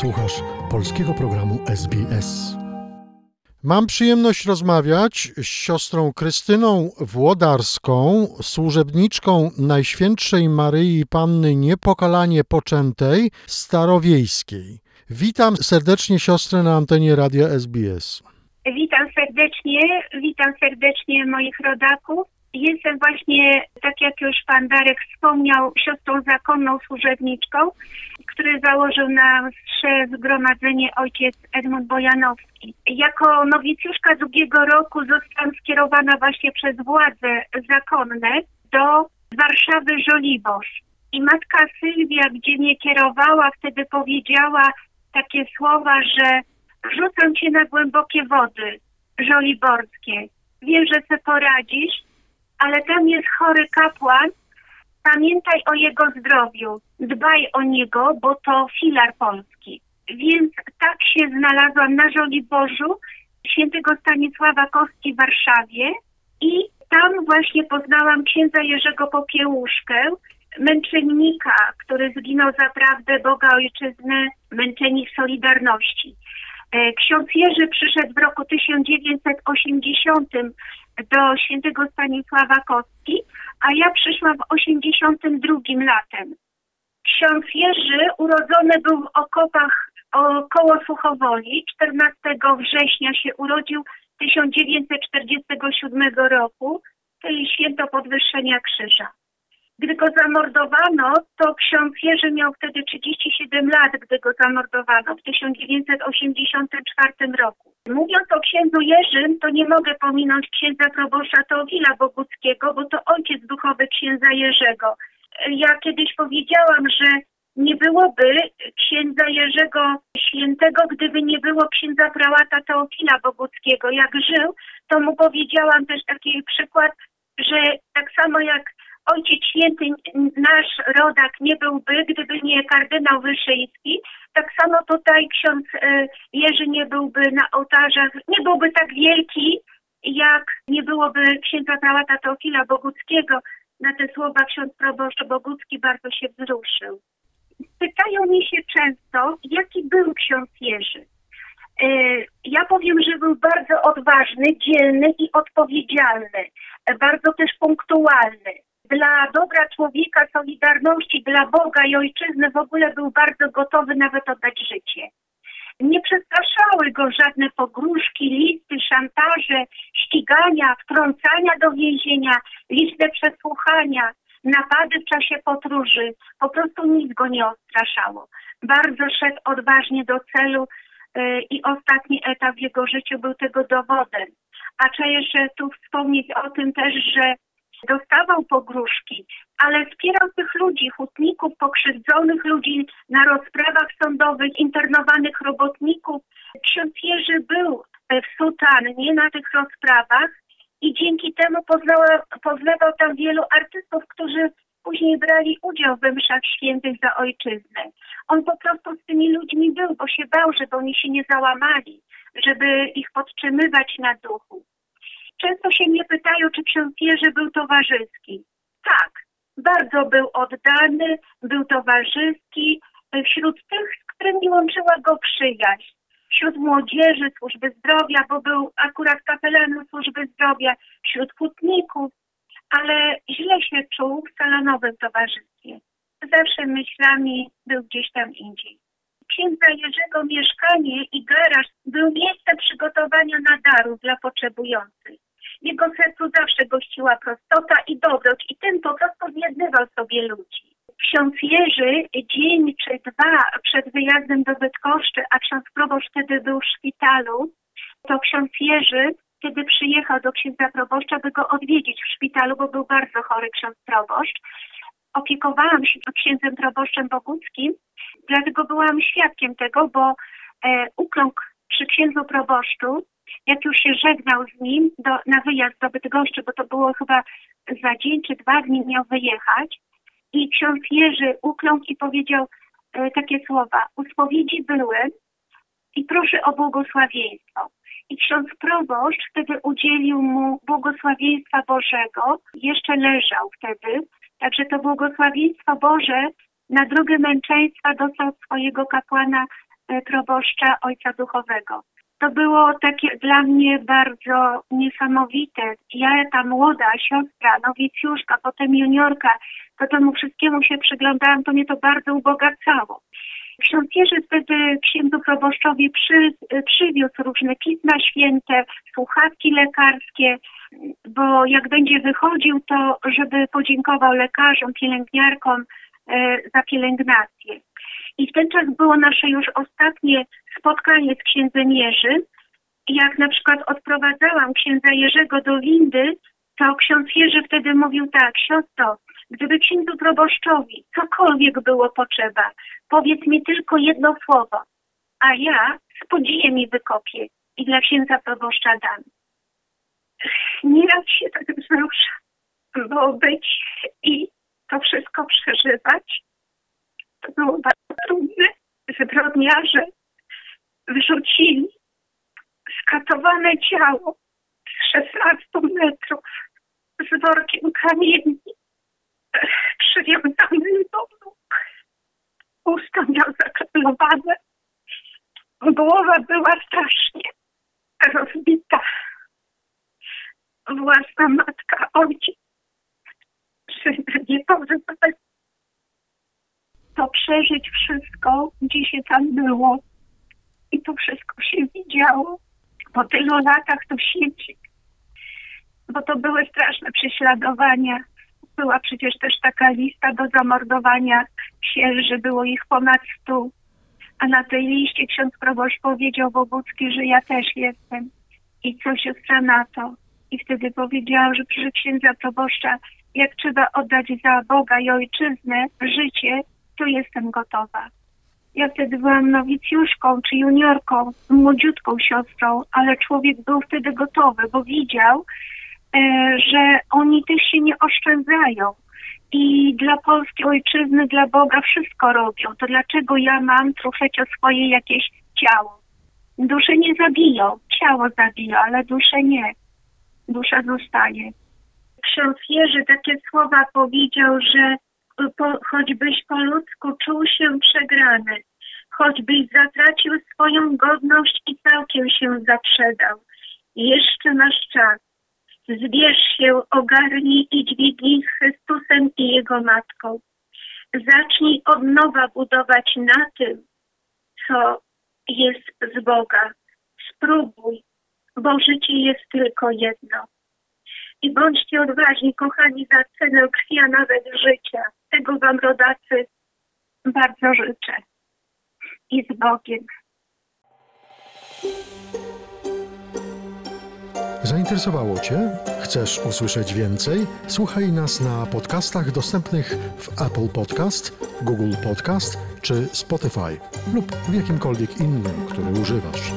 Słuchasz polskiego programu SBS. Mam przyjemność rozmawiać z siostrą Krystyną Włodarską, służebniczką Najświętszej Maryi Panny Niepokalanie Poczętej Starowiejskiej. Witam serdecznie siostrę na antenie Radia SBS. Witam serdecznie, witam serdecznie moich rodaków. Jestem właśnie, tak jak już pan Darek wspomniał, siostrą zakonną służebniczką, który założył na msze zgromadzenie ojciec Edmund Bojanowski. Jako nowicjuszka drugiego roku zostałam skierowana właśnie przez władze zakonne do Warszawy Żoliborz. I matka Sylwia, gdzie mnie kierowała, wtedy powiedziała takie słowa, że rzucam cię na głębokie wody żoliborskie. Wiem, że sobie poradzisz, ale tam jest chory kapłan. Pamiętaj o jego zdrowiu, dbaj o niego, bo to filar polski. Więc tak się znalazłam na Żoliborzu świętego Stanisława Kostki w Warszawie i tam właśnie poznałam księdza Jerzego Popiełuszkę, męczennika, który zginął za prawdę Boga Ojczyzny, męczennik Solidarności. E, ksiądz Jerzy przyszedł w roku 1980 do świętego Stanisława Kostki, a ja przyszłam w 82 latem. Ksiądz Jerzy urodzony był w okopach koło Suchowoli. 14 września się urodził 1947 roku, czyli święto podwyższenia krzyża. Gdy go zamordowano, to ksiądz Jerzy miał wtedy 37 lat, gdy go zamordowano w 1984 roku. Mówiąc o księdzu Jerzym, to nie mogę pominąć księdza proboszcza Teofila Boguckiego, bo to ojciec duchowy księdza Jerzego. Ja kiedyś powiedziałam, że nie byłoby księdza Jerzego Świętego, gdyby nie było księdza prałata Teofila Boguckiego. Jak żył, to mu powiedziałam też taki przykład, że tak samo jak Ojciec Święty, nasz rodak nie byłby, gdyby nie kardynał Wyszyński. Tak samo tutaj ksiądz e, Jerzy nie byłby na ołtarzach, nie byłby tak wielki, jak nie byłoby księdza prałata Teofila Boguckiego. Na te słowa ksiądz proboszcz Bogucki bardzo się wzruszył. Pytają mnie się często, jaki był ksiądz Jerzy. E, ja powiem, że był bardzo odważny, dzielny i odpowiedzialny, bardzo też punktualny dla dobra człowieka, solidarności, dla Boga i ojczyzny w ogóle był bardzo gotowy nawet oddać życie. Nie przestraszały go żadne pogróżki, listy, szantaże, ścigania, wtrącania do więzienia, liczne przesłuchania, napady w czasie podróży. Po prostu nic go nie odstraszało. Bardzo szedł odważnie do celu yy, i ostatni etap w jego życiu był tego dowodem. A trzeba jeszcze tu wspomnieć o tym też, że dostawał pogróżki, ale wspierał tych ludzi, hutników, pokrzywdzonych ludzi na rozprawach sądowych, internowanych robotników. Ksiądz Jerzy był w sutannie na tych rozprawach i dzięki temu poznała, poznawał tam wielu artystów, którzy później brali udział w mszach świętych za ojczyznę. On po prostu z tymi ludźmi był, bo się bał, żeby oni się nie załamali, żeby ich podtrzymywać na duchu. Często się mnie pytają, czy ksiądz Jerzy był towarzyski. Tak, bardzo był oddany, był towarzyski wśród tych, z którymi łączyła go przyjaźń. Wśród młodzieży, służby zdrowia, bo był akurat kapelanem służby zdrowia, wśród hutników, ale źle się czuł w salonowym towarzystwie. Zawsze myślami był gdzieś tam indziej. Księdza Jerzego mieszkanie i garaż był miejscem przygotowania nadarów dla potrzebujących. Jego sercu zawsze gościła prostota i dobroć i tym po prostu zjednywał sobie ludzi. Ksiądz Jerzy dzień czy dwa przed wyjazdem do Bydgoszczy, a ksiądz proboszcz wtedy był w szpitalu, to ksiądz Jerzy kiedy przyjechał do księdza proboszcza, by go odwiedzić w szpitalu, bo był bardzo chory ksiądz proboszcz. Opiekowałam się księdzem proboszczem Boguckim, dlatego byłam świadkiem tego, bo e, ukląkł przy księdzu proboszczu jak już się żegnał z nim do, na wyjazd do Bydgoszczy, bo to było chyba za dzień czy dwa dni miał wyjechać i ksiądz Jerzy ukląkł i powiedział e, takie słowa, u spowiedzi i proszę o błogosławieństwo. I ksiądz proboszcz wtedy udzielił mu błogosławieństwa Bożego, jeszcze leżał wtedy, także to błogosławieństwo Boże na drogę męczeństwa dostał swojego kapłana e, proboszcza ojca duchowego. To było takie dla mnie bardzo niesamowite. Ja, ta młoda siostra, nowicjuszka, potem juniorka, to temu wszystkiemu się przyglądałam, to mnie to bardzo ubogacało. Ksiądz Jerzy wtedy księdzu proboszczowi przy, przywiózł różne pisma święte, słuchawki lekarskie, bo jak będzie wychodził, to żeby podziękował lekarzom, pielęgniarkom e, za pielęgnację. I w ten czas było nasze już ostatnie spotkanie z księdzem Jerzym. I Jak na przykład odprowadzałam księdza Jerzego do windy, to ksiądz Jerzy wtedy mówił tak, siostro, gdyby księdzu proboszczowi cokolwiek było potrzeba, powiedz mi tylko jedno słowo, a ja z podzijem mi wykopię i dla księdza proboszcza dam. Nieraz się tak wzrusza, bo być i to wszystko przeżywać, to było bardzo trudne. Zbrodniarze wrzucili skatowane ciało z 16 metrów z workiem kamieni przywiązany do nóg. Usta miał. Głowa była strasznie rozbita. Własna matka, ojciec, syna nie pozwali. To przeżyć wszystko, gdzie się tam było i to wszystko się widziało. Po tylu latach to siedzi. Bo to były straszne prześladowania. Była przecież też taka lista do zamordowania księży, było ich ponad stu. A na tej liście ksiądz proboszcz powiedział Bogucki, że ja też jestem. I co siostra na to? I wtedy powiedziałam, że przy księdza proboszcza, jak trzeba oddać za Boga i ojczyznę życie, to jestem gotowa. Ja wtedy byłam nowicjuszką czy juniorką, młodziutką siostrą, ale człowiek był wtedy gotowy, bo widział, e, że oni też się nie oszczędzają i dla polskiej ojczyzny, dla Boga wszystko robią. To dlaczego ja mam trucheć o swoje jakieś ciało? Duszę nie zabiją, ciało zabiją, ale duszę nie. Dusza zostaje. Ksiądz Jerzy takie słowa powiedział, że po, choćbyś po ludzku czuł się przegrany, choćbyś zatracił swoją godność i całkiem się zaprzedał. Jeszcze masz czas. Zbierz się, ogarnij i dźwignij z Chrystusem i Jego Matką. Zacznij od nowa budować na tym, co jest z Boga. Spróbuj, bo życie jest tylko jedno. I bądźcie odważni, kochani, za cenę krwi, a nawet życia. Tego Wam, rodacy, bardzo życzę. I z Bogiem. Zainteresowało Cię? Chcesz usłyszeć więcej? Słuchaj nas na podcastach dostępnych w Apple Podcast, Google Podcast czy Spotify lub w jakimkolwiek innym, który używasz.